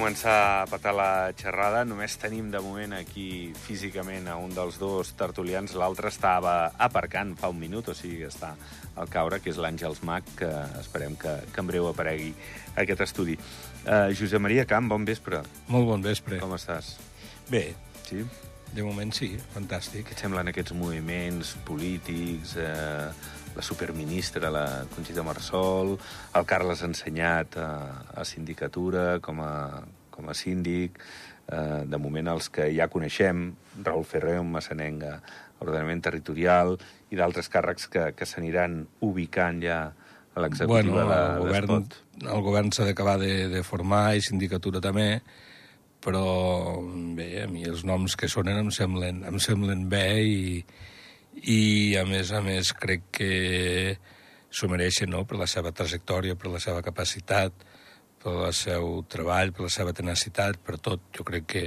començar a patar la xerrada. Només tenim de moment aquí físicament a un dels dos tertulians. L'altre estava aparcant fa un minut, o sigui que està al caure, que és l'Àngels Mac, que esperem que, que en breu aparegui aquest estudi. Uh, Josep Maria Camp, bon vespre. Molt bon vespre. Com estàs? Bé, Sí? de moment sí, fantàstic. Què et semblen aquests moviments polítics, eh, la superministra, la Conxita Marsol, el Carles Ensenyat a, a sindicatura com a, com a síndic, eh, de moment els que ja coneixem, Raül Ferrer, un massanenga, ordenament territorial, i d'altres càrrecs que, que s'aniran ubicant ja a l'executiva Bueno, el govern, el govern s'ha d'acabar de, de formar i sindicatura també, però bé, a mi els noms que sonen em semblen, em semblen bé i, i a més a més crec que s'ho mereixen no? per la seva trajectòria, per la seva capacitat, per el seu treball, per la seva tenacitat, per tot. Jo crec que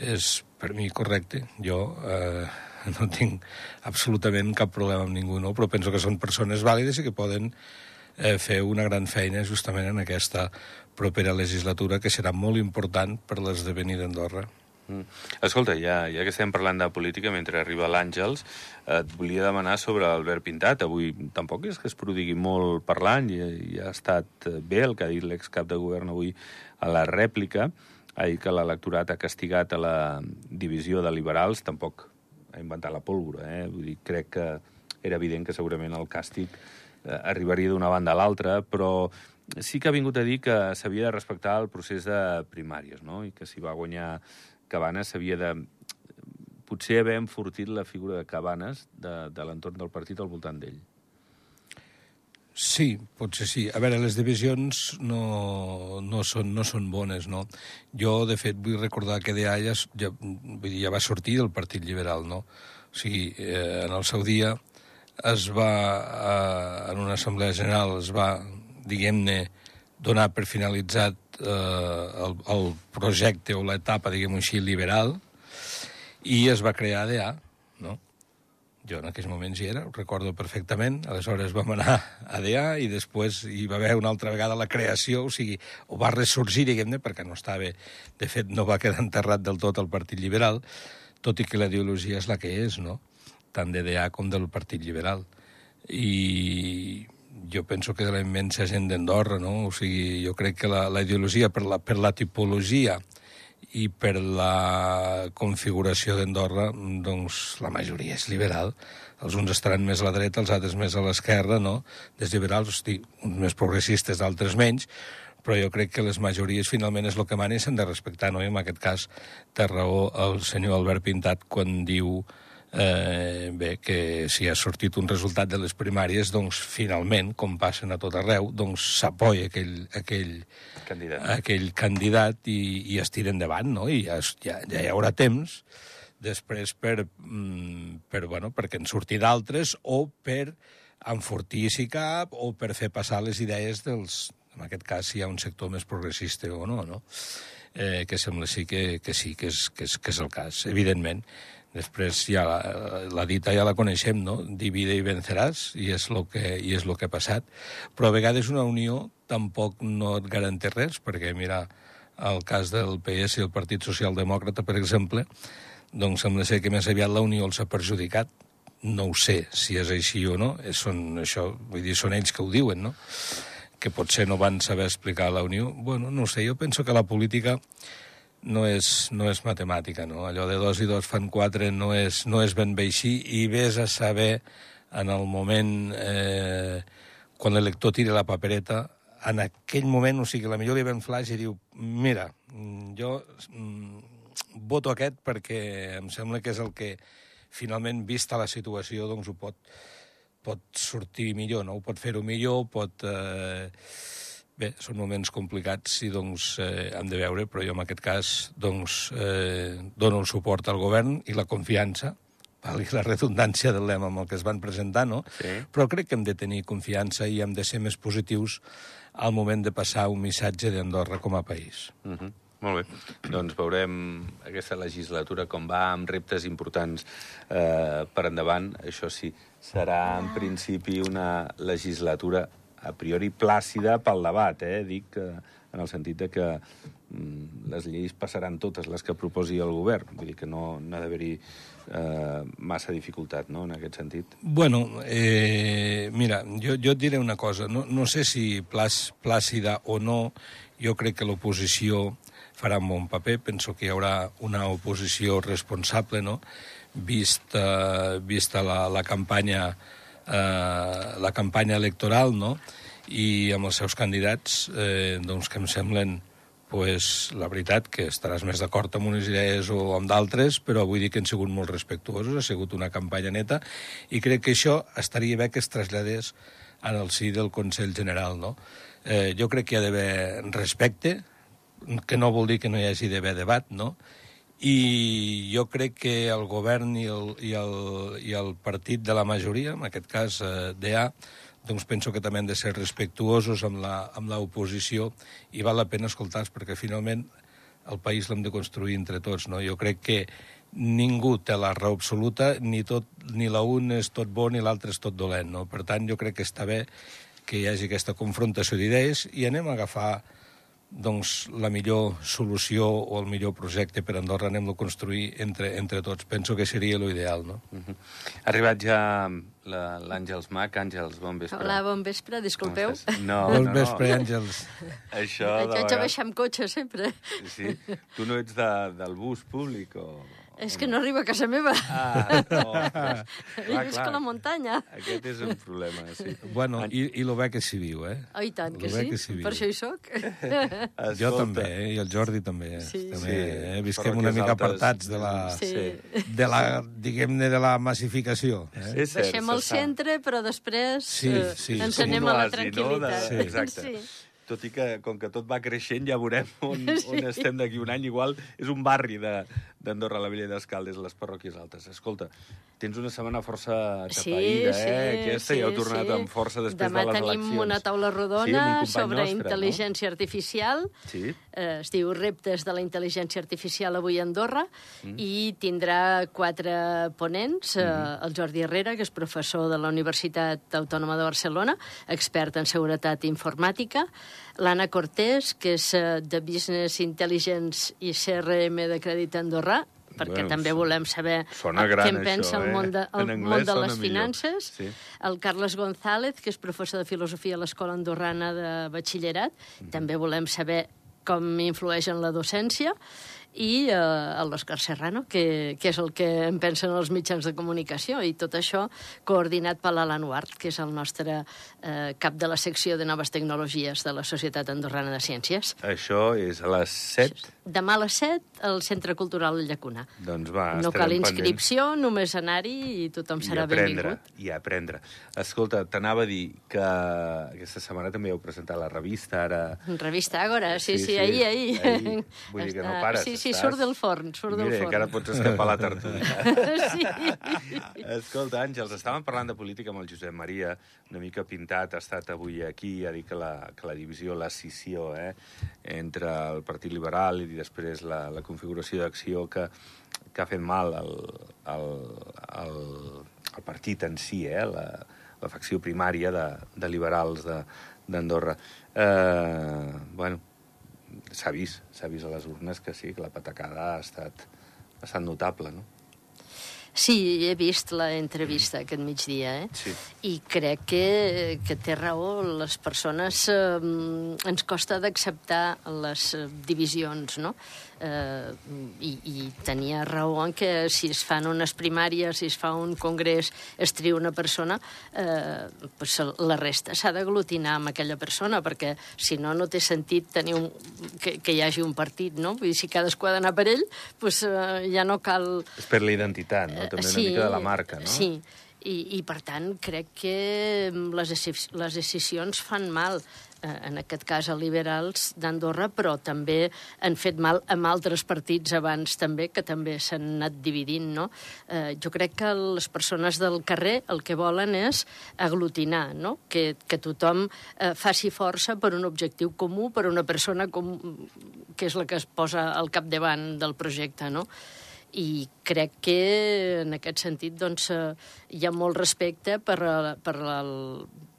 és per mi correcte. Jo eh, no tinc absolutament cap problema amb ningú, no? però penso que són persones vàlides i que poden eh, fer una gran feina justament en aquesta propera legislatura, que serà molt important per l'esdevenir d'Andorra. Mm. Escolta, ja, ja que estem parlant de política, mentre arriba l'Àngels, eh, et volia demanar sobre Albert Pintat. Avui tampoc és que es prodigui molt parlant, i, i ha estat bé el que ha dit l'excap de govern avui a la rèplica. Ha dit que l'electorat ha castigat a la divisió de liberals, tampoc ha inventat la pólvora, eh? Vull dir, crec que era evident que segurament el càstig eh, arribaria d'una banda a l'altra, però sí que ha vingut a dir que s'havia de respectar el procés de primàries, no? I que si va guanyar Cabanes s'havia de potser haver enfortit la figura de Cabanes de, de l'entorn del partit al voltant d'ell. Sí, potser sí. A veure, les divisions no, no, són, no són bones, no? Jo, de fet, vull recordar que DA ja, ja, vull dir, ja va sortir del Partit Liberal, no? O sigui, eh, en el seu dia es va, eh, en una assemblea general, es va, diguem-ne, donar per finalitzat eh, el, el projecte o l'etapa, diguem-ho així, liberal, i es va crear DA, no? Jo en aquells moments hi era, ho recordo perfectament. Aleshores vam anar a DA i després hi va haver una altra vegada la creació, o sigui, o va ressorgir, diguem-ne, perquè no estava... De fet, no va quedar enterrat del tot el Partit Liberal, tot i que la ideologia és la que és, no? Tant de DA com del Partit Liberal. I jo penso que de la immensa gent d'Andorra, no? O sigui, jo crec que la, la ideologia, per la, per la tipologia i per la configuració d'Andorra, doncs la majoria és liberal. Els uns estaran més a la dreta, els altres més a l'esquerra, no? Des liberals, hosti, uns més progressistes, d'altres menys, però jo crec que les majories finalment és el que mana i s'han de respectar, no? I en aquest cas té raó el senyor Albert Pintat quan diu eh, bé, que si ha sortit un resultat de les primàries, doncs finalment, com passen a tot arreu, doncs s'apoya aquell, aquell, Candidat. aquell candidat i, i es tira endavant, no? I ja, ja, ja hi haurà temps després per, mm, per bueno, perquè en surti d'altres o per enfortir si cap o per fer passar les idees dels, en aquest cas, si hi ha un sector més progressista o no, no? Eh, que sembla sí que, que sí, que és, que, és, que és el cas, evidentment. Després ja la, la dita ja la coneixem, no? Divide i venceràs, i és el que, i és lo que ha passat. Però a vegades una unió tampoc no et garanteix res, perquè, mira, el cas del PS i el Partit Socialdemòcrata, per exemple, doncs sembla ser que més aviat la unió els ha perjudicat. No ho sé si és així o no, són, això, vull dir, són ells que ho diuen, no? que potser no van saber explicar la unió. Bueno, no sé, jo penso que la política no és, no és matemàtica, no? Allò de dos i dos fan quatre no és, no és ben bé així i vés a saber en el moment eh, quan l'elector tira la papereta en aquell moment, o sigui, la millor li ven flash i diu mira, jo mm, voto aquest perquè em sembla que és el que finalment, vista la situació, doncs ho pot, pot sortir millor, no? Ho pot fer-ho millor, pot... Eh... Bé, són moments complicats i doncs eh, hem de veure, però jo en aquest cas doncs eh, dono el suport al govern i la confiança, valgui la redundància del lema amb el que es van presentar, no? Sí. Però crec que hem de tenir confiança i hem de ser més positius al moment de passar un missatge d'Andorra com a país. Uh -huh. Molt bé. Doncs veurem aquesta legislatura com va, amb reptes importants eh, per endavant. Això sí, serà en principi una legislatura a priori plàcida pel debat, eh? Dic que en el sentit de que mm, les lleis passaran totes les que proposi el govern. Vull dir que no, no ha d'haver-hi eh, massa dificultat no, en aquest sentit. Bueno, eh, mira, jo, jo et diré una cosa. No, no sé si plàs, plàcida o no, jo crec que l'oposició farà un bon paper. Penso que hi haurà una oposició responsable, no?, vista, vista la, la campanya la campanya electoral, no?, i amb els seus candidats, eh, doncs que em semblen pues, la veritat que estaràs més d'acord amb unes idees o amb d'altres, però vull dir que han sigut molt respectuosos, ha sigut una campanya neta, i crec que això estaria bé que es traslladés en el si del Consell General. No? Eh, jo crec que hi ha d'haver respecte, que no vol dir que no hi hagi d'haver debat, no? I jo crec que el govern i el, i el, i el partit de la majoria, en aquest cas eh, DA, doncs penso que també han de ser respectuosos amb l'oposició i val la pena escoltar-los perquè finalment el país l'hem de construir entre tots. No? Jo crec que ningú té la raó absoluta, ni, tot, ni la un és tot bo ni l'altre és tot dolent. No? Per tant, jo crec que està bé que hi hagi aquesta confrontació d'idees i anem a agafar doncs, la millor solució o el millor projecte per Andorra anem a construir entre, entre tots. Penso que seria l'ideal, no? Uh -huh. Ha arribat ja l'Àngels Mac. Àngels, bon vespre. Hola, bon vespre, disculpeu. No, bon no, vespre, no. Àngels. Això, de Haig de baixar amb cotxe, sempre. Sí. Tu no ets de, del bus públic o... És que no arriba a casa meva. Ah, no. Jo visc a la muntanya. Aquest és un problema, sí. Bueno, i, i lo bé que s'hi viu, eh? Oh, i tant, que sí. que viu. Per això hi soc. Escolta. Jo també, eh? i el Jordi també. Sí. també sí. Eh? Visquem una mica altes... apartats de la, sí. de la diguem-ne, de la massificació. Eh? És cert, Baixem al centre, però després sí, eh, sí. ens anem a la tranquil·litat. No? De... Sí. Exacte. Sí tot i que, com que tot va creixent, ja veurem on, on estem d'aquí un any. Igual és un barri d'Andorra, la Vella d'Escaldes, les parròquies altes. Escolta, tens una setmana força tapaïda, sí, eh? Aquesta sí, ja heu tornat sí. amb força després Demà de les eleccions. Demà tenim una taula rodona sí, sobre nostre, intel·ligència no? artificial. Sí. Eh, es diu Reptes de la intel·ligència artificial avui a Andorra mm. i tindrà quatre ponents. Mm. Eh, el Jordi Herrera, que és professor de la Universitat Autònoma de Barcelona, expert en seguretat informàtica, l'Anna Cortés, que és eh, de Business Intelligence i CRM de Crèdit Andorrà, perquè bueno, també volem saber gran, què en pensa això, el món de, el món de les millor. finances. Sí. El Carles González, que és professor de filosofia a l'Escola Andorrana de Batxillerat. Mm -hmm. També volem saber com influeix en la docència i eh, l'Òscar Serrano, que, que és el que en pensen els mitjans de comunicació, i tot això coordinat per l'Alan Ward, que és el nostre eh, cap de la secció de noves tecnologies de la Societat Andorrana de Ciències. Això és a les 7? Demà a les 7 al Centre Cultural Llacuna. Doncs va, No cal inscripció, pendents. només anar-hi i tothom serà I aprendre, benvingut. I aprendre. Escolta, t'anava a dir que aquesta setmana també heu presentat la revista, ara... Revista Agora, sí, sí, sí, sí ahir, ahir. ahir. Vull dir que no pares. Sí, sí, surt del forn, surt Mira, del forn. encara pots escapar la tertúlia. sí. Escolta, Àngels, estàvem parlant de política amb el Josep Maria, una mica pintat, ha estat avui aquí, ha dit que la, que la divisió, la scissió, eh, entre el Partit Liberal i després la, la configuració d'acció que, que ha fet mal al, al, al, al partit en si, eh, la, la facció primària de, de liberals d'Andorra. Eh, bueno, s'ha vist, s'ha vist a les urnes que sí, que la patacada ha estat, ha estat notable, no? Sí, he vist la entrevista aquest migdia, eh? Sí. I crec que, que té raó. Les persones eh, ens costa d'acceptar les eh, divisions, no? Eh, i, I tenia raó en que si es fan unes primàries, si es fa un congrés, es tria una persona, eh, pues la resta s'ha d'aglutinar amb aquella persona, perquè si no, no té sentit tenir un, que, que hi hagi un partit, no? Vull dir, si cadascú ha d'anar per ell, pues, eh, ja no cal... És per la identitat, no? També sí, una mica de la marca, no? Sí, i, i per tant crec que les, les decisions fan mal eh, en aquest cas a liberals d'Andorra, però també han fet mal amb altres partits abans també, que també s'han anat dividint, no? Eh, jo crec que les persones del carrer el que volen és aglutinar, no? Que, que tothom eh, faci força per un objectiu comú, per una persona com, que és la que es posa al capdavant del projecte, no? I crec que en aquest sentit doncs, eh, hi ha molt respecte per, per, el,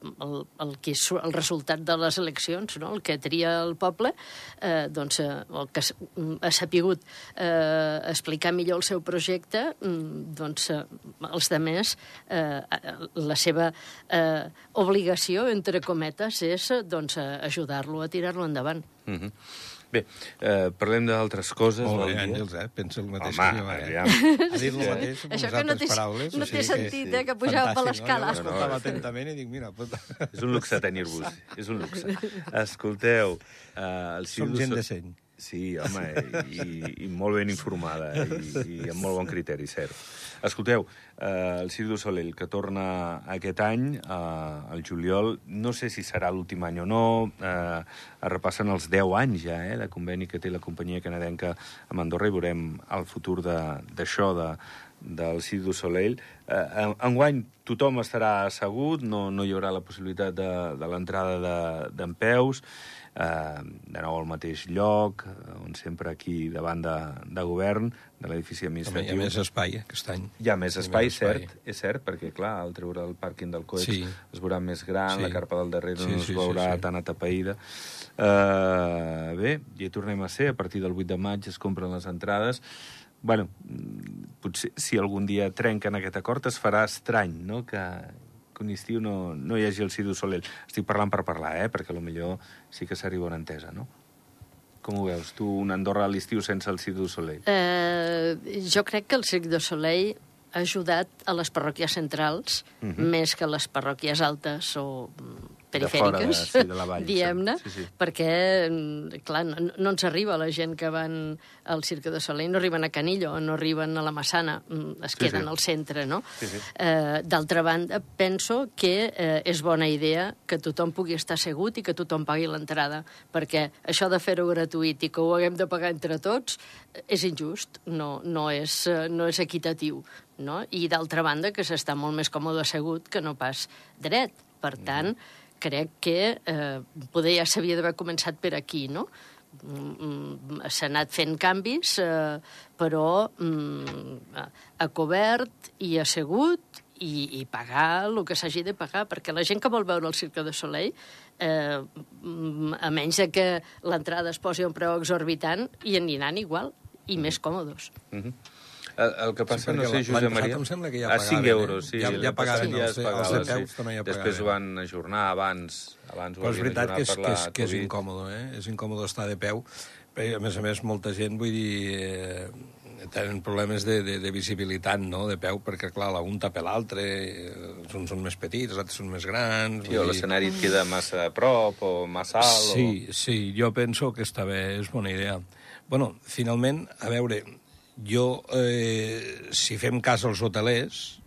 el, el, que és el resultat de les eleccions, no? el que tria el poble, eh, doncs, eh, el que ha sapigut eh, explicar millor el seu projecte, mm, doncs eh, els de més, eh, la seva eh, obligació, entre cometes, és doncs, ajudar-lo a tirar-lo endavant. Mm -hmm. Bé, eh, parlem d'altres coses. Molt bé, Àngels, eh? Pensa el mateix Home, que jo, eh? ja. Ha dit el mateix amb Això que no té, paraules. no o té sigui sentit, que... eh, que pujava per l'escala. No? Jo l'escoltava atentament i dic, mira... Puta. És un luxe tenir-vos, és un luxe. Escolteu, eh, el Som gent de seny. Sí, home, i, i molt ben informada, i, i amb molt bon criteri, cert. Escolteu, eh, el Cirque du Soleil, que torna aquest any, eh, al juliol, no sé si serà l'últim any o no, eh, es repassen els 10 anys ja, eh, de conveni que té la companyia canadenca amb Andorra, i veurem el futur d'això, de, del Cirque du Soleil. Eh, en- enguany tothom estarà assegut, no, no hi haurà la possibilitat de, de l'entrada de- d'en peus, eh, de nou al mateix lloc, eh, on sempre aquí davant de, de govern, de l'edifici Home, hi administratiu. ha més espai, eh, aquest any. Hi ha més Hi ha espai, més espai. cert, és cert, perquè, clar, al treure el pàrquing del Coex Sí. es veurà més gran, Sí. la carpa del darrere Sí, no es sí, sí, veurà sí. tan atapeïda. Uh, bé, ja hi tornem a ser, a partir del 8 de maig es compren les entrades. Bueno, mm, potser si algun dia trenquen aquest acord es farà estrany, no?, que, que un estiu no, no hi hagi el Cirque du Soleil. Estic parlant per parlar, eh?, perquè millor sí que s'arriba a una entesa, no? Com ho veus, tu, una Andorra a l'estiu sense el Cirque du Soleil? Eh, jo crec que el Cirque du Soleil ha ajudat a les parròquies centrals uh Mhm. -huh. més que a les parròquies altes o mm, De de- perifèriques, sí, de diguem-ne, sí, sí. perquè, mm, clar, no, no ens arriba la gent que van al Cirque du Soleil, no arriben a Canillo, no arriben a la Massana, mm, es Sí, queden sí. al centre, no? Sí, sí. Eh, D'altra banda, penso que eh, és bona idea que tothom pugui estar assegut i que tothom pagui l'entrada, perquè això de fer-ho gratuït i que ho haguem de pagar entre tots eh, és injust, no, no, és, eh, no és equitatiu. No? I d'altra banda, que s'està molt més còmode assegut que no pas dret. Per tant, crec que eh, poder ja s'havia d'haver començat per aquí, no? Mm, mm, S'ha anat fent canvis, eh, però mm, a- cobert i assegut i, i pagar el que s'hagi de pagar, perquè la gent que vol veure el Cirque du Soleil, eh, mm, a menys de que l'entrada es posi a un preu exorbitant, hi aniran igual, i més còmodes. Mhm. El, el que passa, Sí, no sé, Josep passat Maria... em sembla que ja a pagaven, 5 eh? euros, sí. Ja- ja pagaven ja els pagava, els de sí. peus també ja Després ho pagaven. van ajornar abans. abans Però és veritat que és, que és, que és incòmode, eh? És incòmode estar de peu. Perquè, a més a més, molta gent, vull dir, eh, tenen problemes de, de, de visibilitat, no?, de peu, perquè, clar, un tapa l'altre, eh, uns són més petits, els altres són més grans... Sí, o l'escenari et queda massa a prop o massa alt. Sí, sí, jo penso que està bé, és bona idea. bueno, finalment, a veure, jo, eh, si fem cas als hotelers,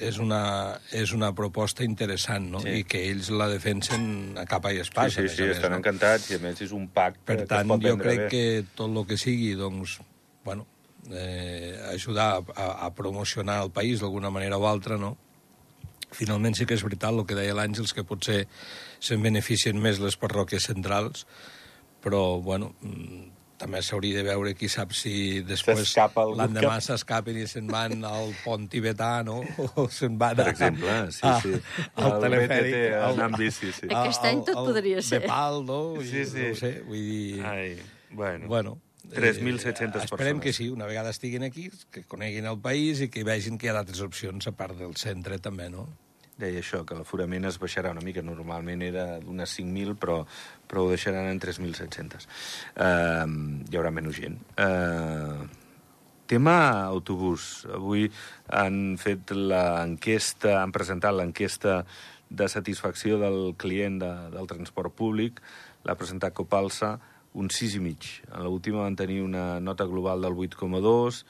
és una, és una proposta interessant, no? Sí. I que ells la defensen a capa i O... espasa. Sí, sí, sí, més, estan no? encantats i a més és un pack Per tant, jo crec bé. que tot el que sigui, doncs, bueno, eh, ajudar a, a promocionar el país d'alguna manera o altra, no? Finalment sí que és veritat el que deia l'Àngels, que potser se'n beneficien més les parròquies centrals, però, bueno, mm, també s'hauria de veure qui sap si després l'endemà cap- s'escapen i se'n van al pont tibetà, no? O se'n van Per a- exemple, sí, a- sí. al El telefèric. BTT al- amb bici, sí. Aquest any tot podria ser. De pal, no? Sí, sí. No ho sé, vull dir... Ai, bueno. Bueno, 3.700 eh, Esperem persones. que sí, una vegada estiguin aquí, que coneguin el país i que vegin que hi ha d'altres opcions a part del centre també, no? Deia això, que l'aforament es baixarà una mica. Normalment era d'unes 5.000, però, però ho deixaran en 3.700. Uh, hi haurà menys gent. Uh, tema autobús. Avui han fet l'enquesta, han presentat l'enquesta de satisfacció del client de, del transport públic. L'ha presentat Copalsa, un 6,5. En l'última van tenir una nota global del 8,2,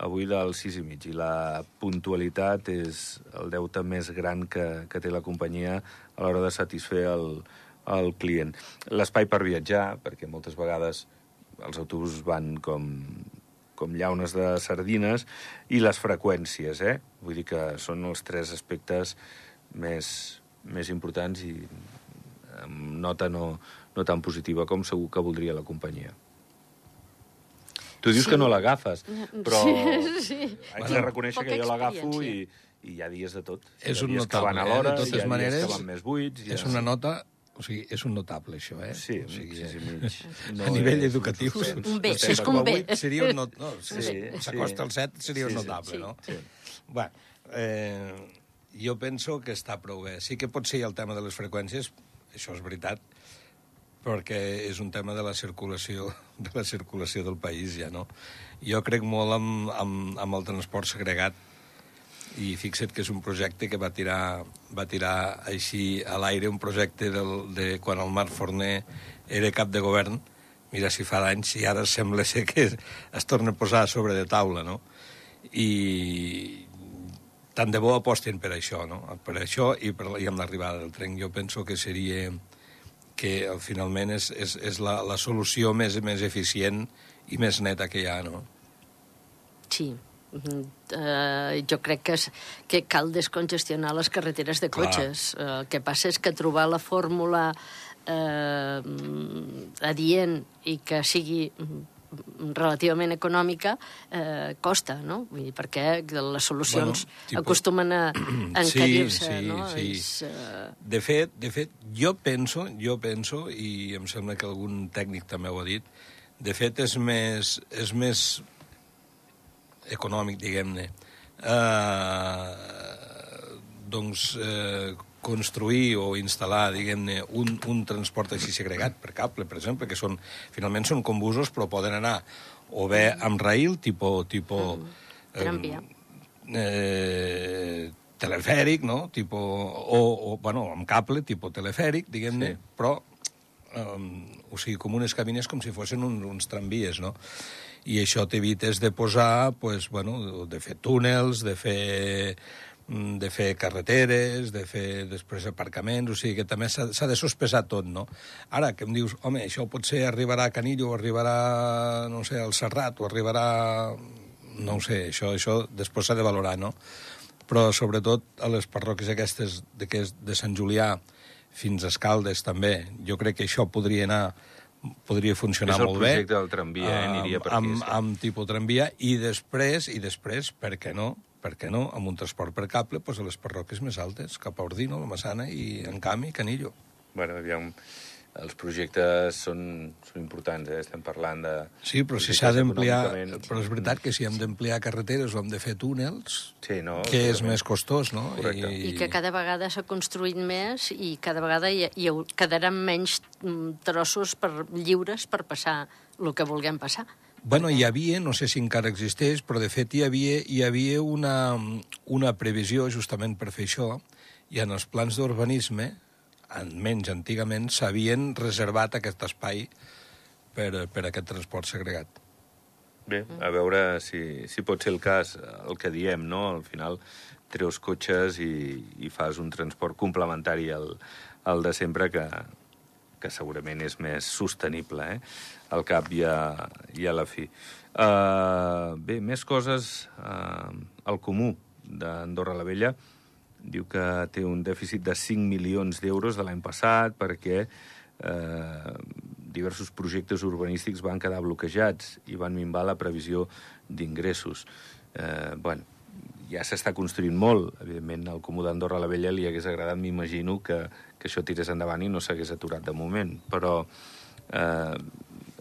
avui del 6,5. I la puntualitat és el deute més gran que, que té la companyia a l'hora de satisfer el, el client. L'espai per viatjar, perquè moltes vegades els autobusos van com, com llaunes de sardines, i les freqüències, eh? Vull dir que són els tres aspectes més, més importants i amb nota no, no tan positiva com segur que voldria la companyia. Tu dius Sí. que no l'agafes, però Sí, sí. haig de reconèixer que jo l'agafo i, i hi ha dies de tot. És un dies que notable, van a eh? l'hora, De totes hi ha maneres, dies que van més buits... Ha... És una nota... O sigui, és un notable, això, eh? Sí, o sigui, sí, sí, eh, mig. a nivell és educatiu... Un B, No si és que un d'acord. B. Seria un not... No, sí, Sí, s'acosta sí. al 7, seria Sí, un sí, notable, sí, no? sí. Bueno, eh, jo penso que està prou bé. Sí que pot ser el tema de les freqüències, això és veritat, perquè és un tema de la circulació de la circulació del país, ja, no? Jo crec molt amb, amb, amb el transport segregat i fixa't que és un projecte que va tirar, va tirar així a l'aire, un projecte del, de quan el Marc Forner era cap de govern, mira si fa d'anys, i ara sembla ser que es, es torna a posar sobre de taula, no? I tant de bo apostin per això, no? Per això i, per, i amb l'arribada del tren. Jo penso que seria que eh, finalment és, és, és la, la solució més, més eficient i més neta que hi ha, no? Sí. Eh, jo crec que, és, que cal descongestionar les carreteres de Clar. cotxes. Eh, el que passa és que trobar la fórmula eh, adient i que sigui mm, relativament econòmica eh, costa, no? Vull dir, perquè les solucions Bueno, tipo- acostumen a encarir-se, sí, no? sí. És, eh, De fet, de fet, jo penso, jo penso, i em sembla que algun tècnic també ho ha dit, de fet és més, és més econòmic, diguem-ne, eh, doncs eh, construir o instal·lar, diguem-ne, un, un transport així segregat per cable, per exemple, que són, finalment són combusos, però poden anar o bé amb raïl, tipo... tipo Tramvia. eh, telefèric, no? Tipo, o, o, bueno, amb cable, tipo telefèric, diguem-ne, Sí. però um, o sigui, com unes cabines com si fossin un, uns tramvies, no? I això t'evites de posar, pues, bueno, de fer túnels, de fer mm, de fer carreteres, de fer després aparcaments, o sigui que també s'ha de sospesar tot, no? Ara, que em dius, home, això potser arribarà a Canillo, o arribarà, no sé, al Serrat, o arribarà... No ho sé, això, això després s'ha de valorar, no? Però sobretot a les parròquies aquestes de, que és de Sant Julià fins a Escaldes també, jo crec que això podria anar podria funcionar És el molt bé. projecte del tramvia, eh? Aniria per aquí, amb, sí. amb tipus tramvia, i després, i després, per què no, per què no, amb un transport per cable, doncs a les parròquies més altes, cap a Ordino, la Massana i, en canvi, Canillo. Bueno, aviam, els projectes són, són importants, eh? Estem parlant de... Sí, però si s'ha d'ampliar... econòmicament- Però és veritat que si hem d'ampliar carreteres o hem de fer túnels, Sí, no? que és més costós, no? Correcte. I que cada vegada s'ha construït més i cada vegada hi, hi quedaran menys mm, trossos per, lliures per passar el que vulguem passar. Bueno, hi havia, no sé si encara existeix, però de fet hi havia, hi havia una, una previsió justament per fer això, i en els plans d'urbanisme, almenys antigament, s'havien reservat aquest espai per, per aquest transport segregat. Bé, a veure si, si pot ser el cas, el que diem, no? Al final treus cotxes i, i fas un transport complementari al, al de sempre que, que segurament és més sostenible, eh? al cap i a, i a la fi. Uh, bé, més coses. Uh, el Comú d'Andorra la Vella diu que té un dèficit de 5 milions d'euros de l'any passat perquè eh, diversos projectes urbanístics van quedar bloquejats i van minvar la previsió d'ingressos. Eh, bueno, ja s'està construint molt. Evidentment, al Comú d'Andorra la Vella li hagués agradat, m'imagino, que, que això tirés endavant i no s'hagués aturat de moment. Però eh,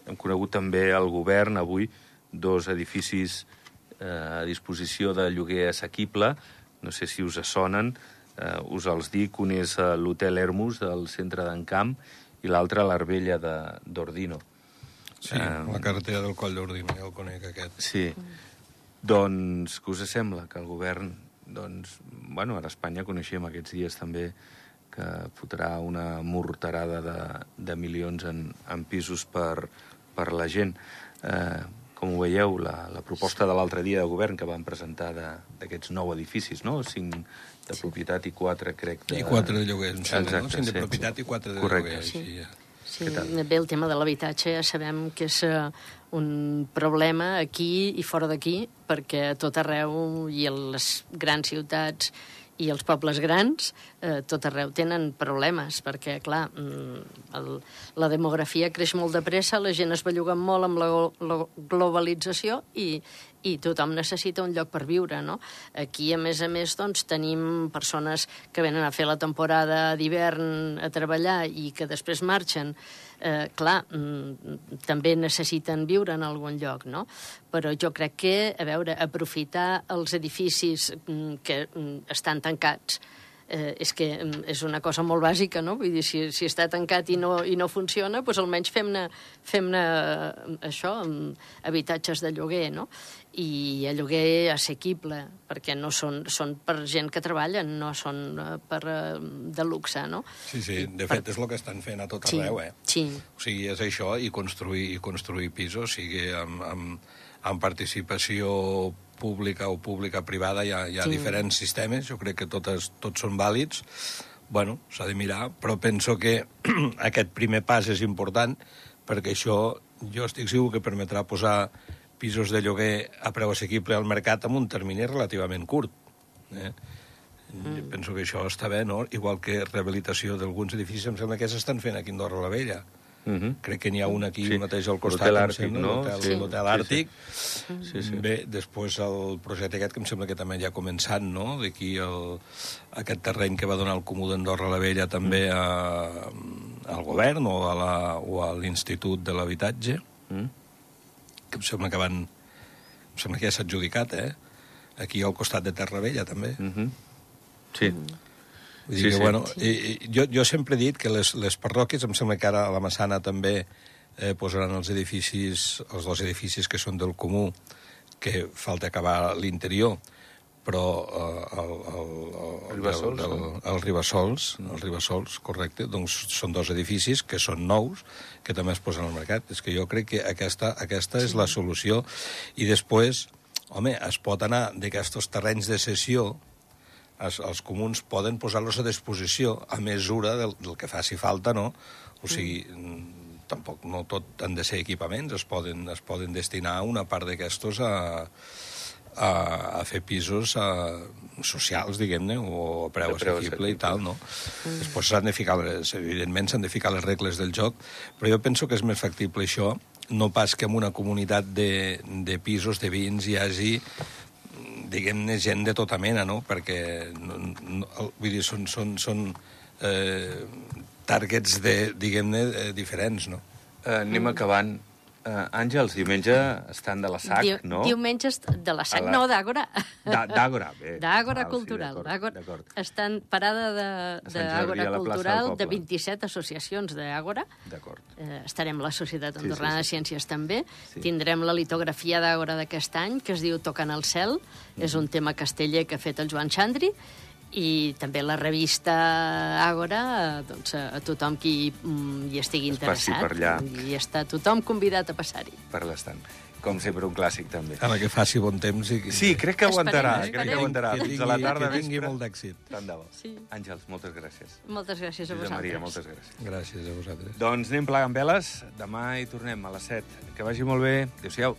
hem conegut també al govern avui dos edificis eh, a disposició de lloguer assequible, no sé si us sonen, eh, us els dic, un és l'Hotel Hermus del centre d'Encamp i l'altre l'Arbella de- d'Ordino. Sí, Eh, la carretera del Coll d'Ordino, ja el conec, aquest. Sí. Doncs, què us sembla? Que el govern, doncs, bueno, ara a Espanya coneixem aquests dies també que fotrà una morterada de, de milions en, en pisos per, per la gent. Eh, com ho veieu, la, la proposta de l'altre dia de govern que van presentar de- d'aquests nou edificis, no? Cinc de propietat i quatre, crec, de... I quatre de lloguer, em sembla, no? Exacte, Cinc de sí. propietat i quatre de Correcte. lloguer. Sí. Així, ja. Sí, bé, el tema de l'habitatge ja sabem que és eh, un problema aquí i fora d'aquí, perquè a tot arreu i a les grans ciutats i els pobles grans, eh, tot arreu tenen problemes, perquè, clar, mm, el, la demografia creix molt de pressa, la gent es belluga molt amb la, la globalització i, i tothom necessita un lloc per viure, no? Aquí, a més a més, doncs, tenim persones que venen a fer la temporada d'hivern a treballar i que després marxen. Eh, clar, mm, també necessiten viure en algun lloc, no? Però jo crec que, a veure, aprofitar els edificis mm, que mm, estan tancats eh, és que mm, és una cosa molt bàsica, no? Vull dir, si, si està tancat i no, i no funciona, doncs almenys fem-ne fem, -ne, això, habitatges de lloguer, no? I a lloguer assequible, perquè no són, són per gent que treballa, no són eh, per, eh, de luxe, no? Sí, sí, de fet per... és el que estan fent a tot sí, arreu, eh? Sí. O sigui, és això, i construir, i construir pisos, sigui amb, amb, amb participació pública o pública-privada hi ha, hi ha sí. diferents sistemes, jo crec que totes, tots són vàlids, bueno, s'ha de mirar, però penso que aquest primer pas és important perquè això jo estic segur que permetrà posar pisos de lloguer a preu assequible al mercat en un termini relativament curt. Eh? Mm. Penso que això està bé, no? Igual que rehabilitació d'alguns edificis, em sembla que s'estan fent aquí a Andorra la Vella. Uh -huh. Crec que n'hi ha un aquí sí. mateix al costat, l'Hotel Àrtic, no? L'Hotel sí. sí. Àrtic. Sí, sí. Bé, després el projecte aquest, que em sembla que també ja ha començat, no? D'aquí el, aquest terreny que va donar el Comú d'Andorra la Vella també a, al govern o a la, o a l'Institut de l'Habitatge, mm. que em sembla que van... Em sembla que ja s'ha adjudicat, eh? Aquí al costat de Terra Vella, també. Mm -hmm. Sí. Mm. Vull dir sí, que, sí. bueno, i, i, jo, jo sempre he dit que les, les parròquies, em sembla que ara a la Massana també eh, posaran els edificis, els dos edificis que són del comú, que falta acabar l'interior, però eh, el, el, el, Ribassols, el, el, el Ribassols, el Ribassols, correcte, doncs són dos edificis que són nous, que també es posen al mercat. És que jo crec que aquesta, aquesta és la solució. I després, home, es pot anar d'aquests terrenys de sessió, els, els comuns poden posar-los a disposició a mesura del, del que faci falta, no? O sigui, mm. tampoc no tot han de ser equipaments, es poden, es poden destinar una part d'aquestos a, a, a fer pisos a, socials, diguem-ne, o a preu, preu assequible i tal, no? Mm. Després s'han de ficar, les, evidentment, s'han de ficar les regles del joc, però jo penso que és més factible això, no pas que en una comunitat de, de pisos, de vins, hi hagi diguem-ne, gent de tota mena, no? Perquè, no, no, vull dir, són, són, són eh, targets, de, diguem-ne, eh, diferents, no? Eh, anem acabant. Uh, Àngels, diumenge estan de la SAC, Diu, no? Diumenge de la SAC, la... no, d'Àgora. D'Àgora, bé. D'Àgora Cultural. Sí, estan parada d'Àgora Cultural de 27 associacions d'Àgora. D'acord. Eh, estarem la Societat Andorrana sí, sí, sí. de Ciències també. Sí. Tindrem la litografia d'Àgora d'aquest any, que es diu Tocant al cel. Mm. És un tema casteller que ha fet el Joan Xandri i també la revista Àgora doncs, a tothom qui mm, hi estigui interessat. per allà. I està tothom convidat a passar-hi. Per l'estant. Com sempre, un clàssic, també. Ara que faci bon temps. I... Sí, crec que aguantarà. Esperem, crec que aguantarà. Que Fins a la tarda que tingui molt d'èxit. Tant de bo. Sí. Àngels, moltes gràcies. Moltes gràcies a Josep vosaltres. Maria, moltes gràcies. Gràcies a vosaltres. Doncs anem plegant veles. Demà hi tornem a les 7. Que vagi molt bé. Adéu-siau.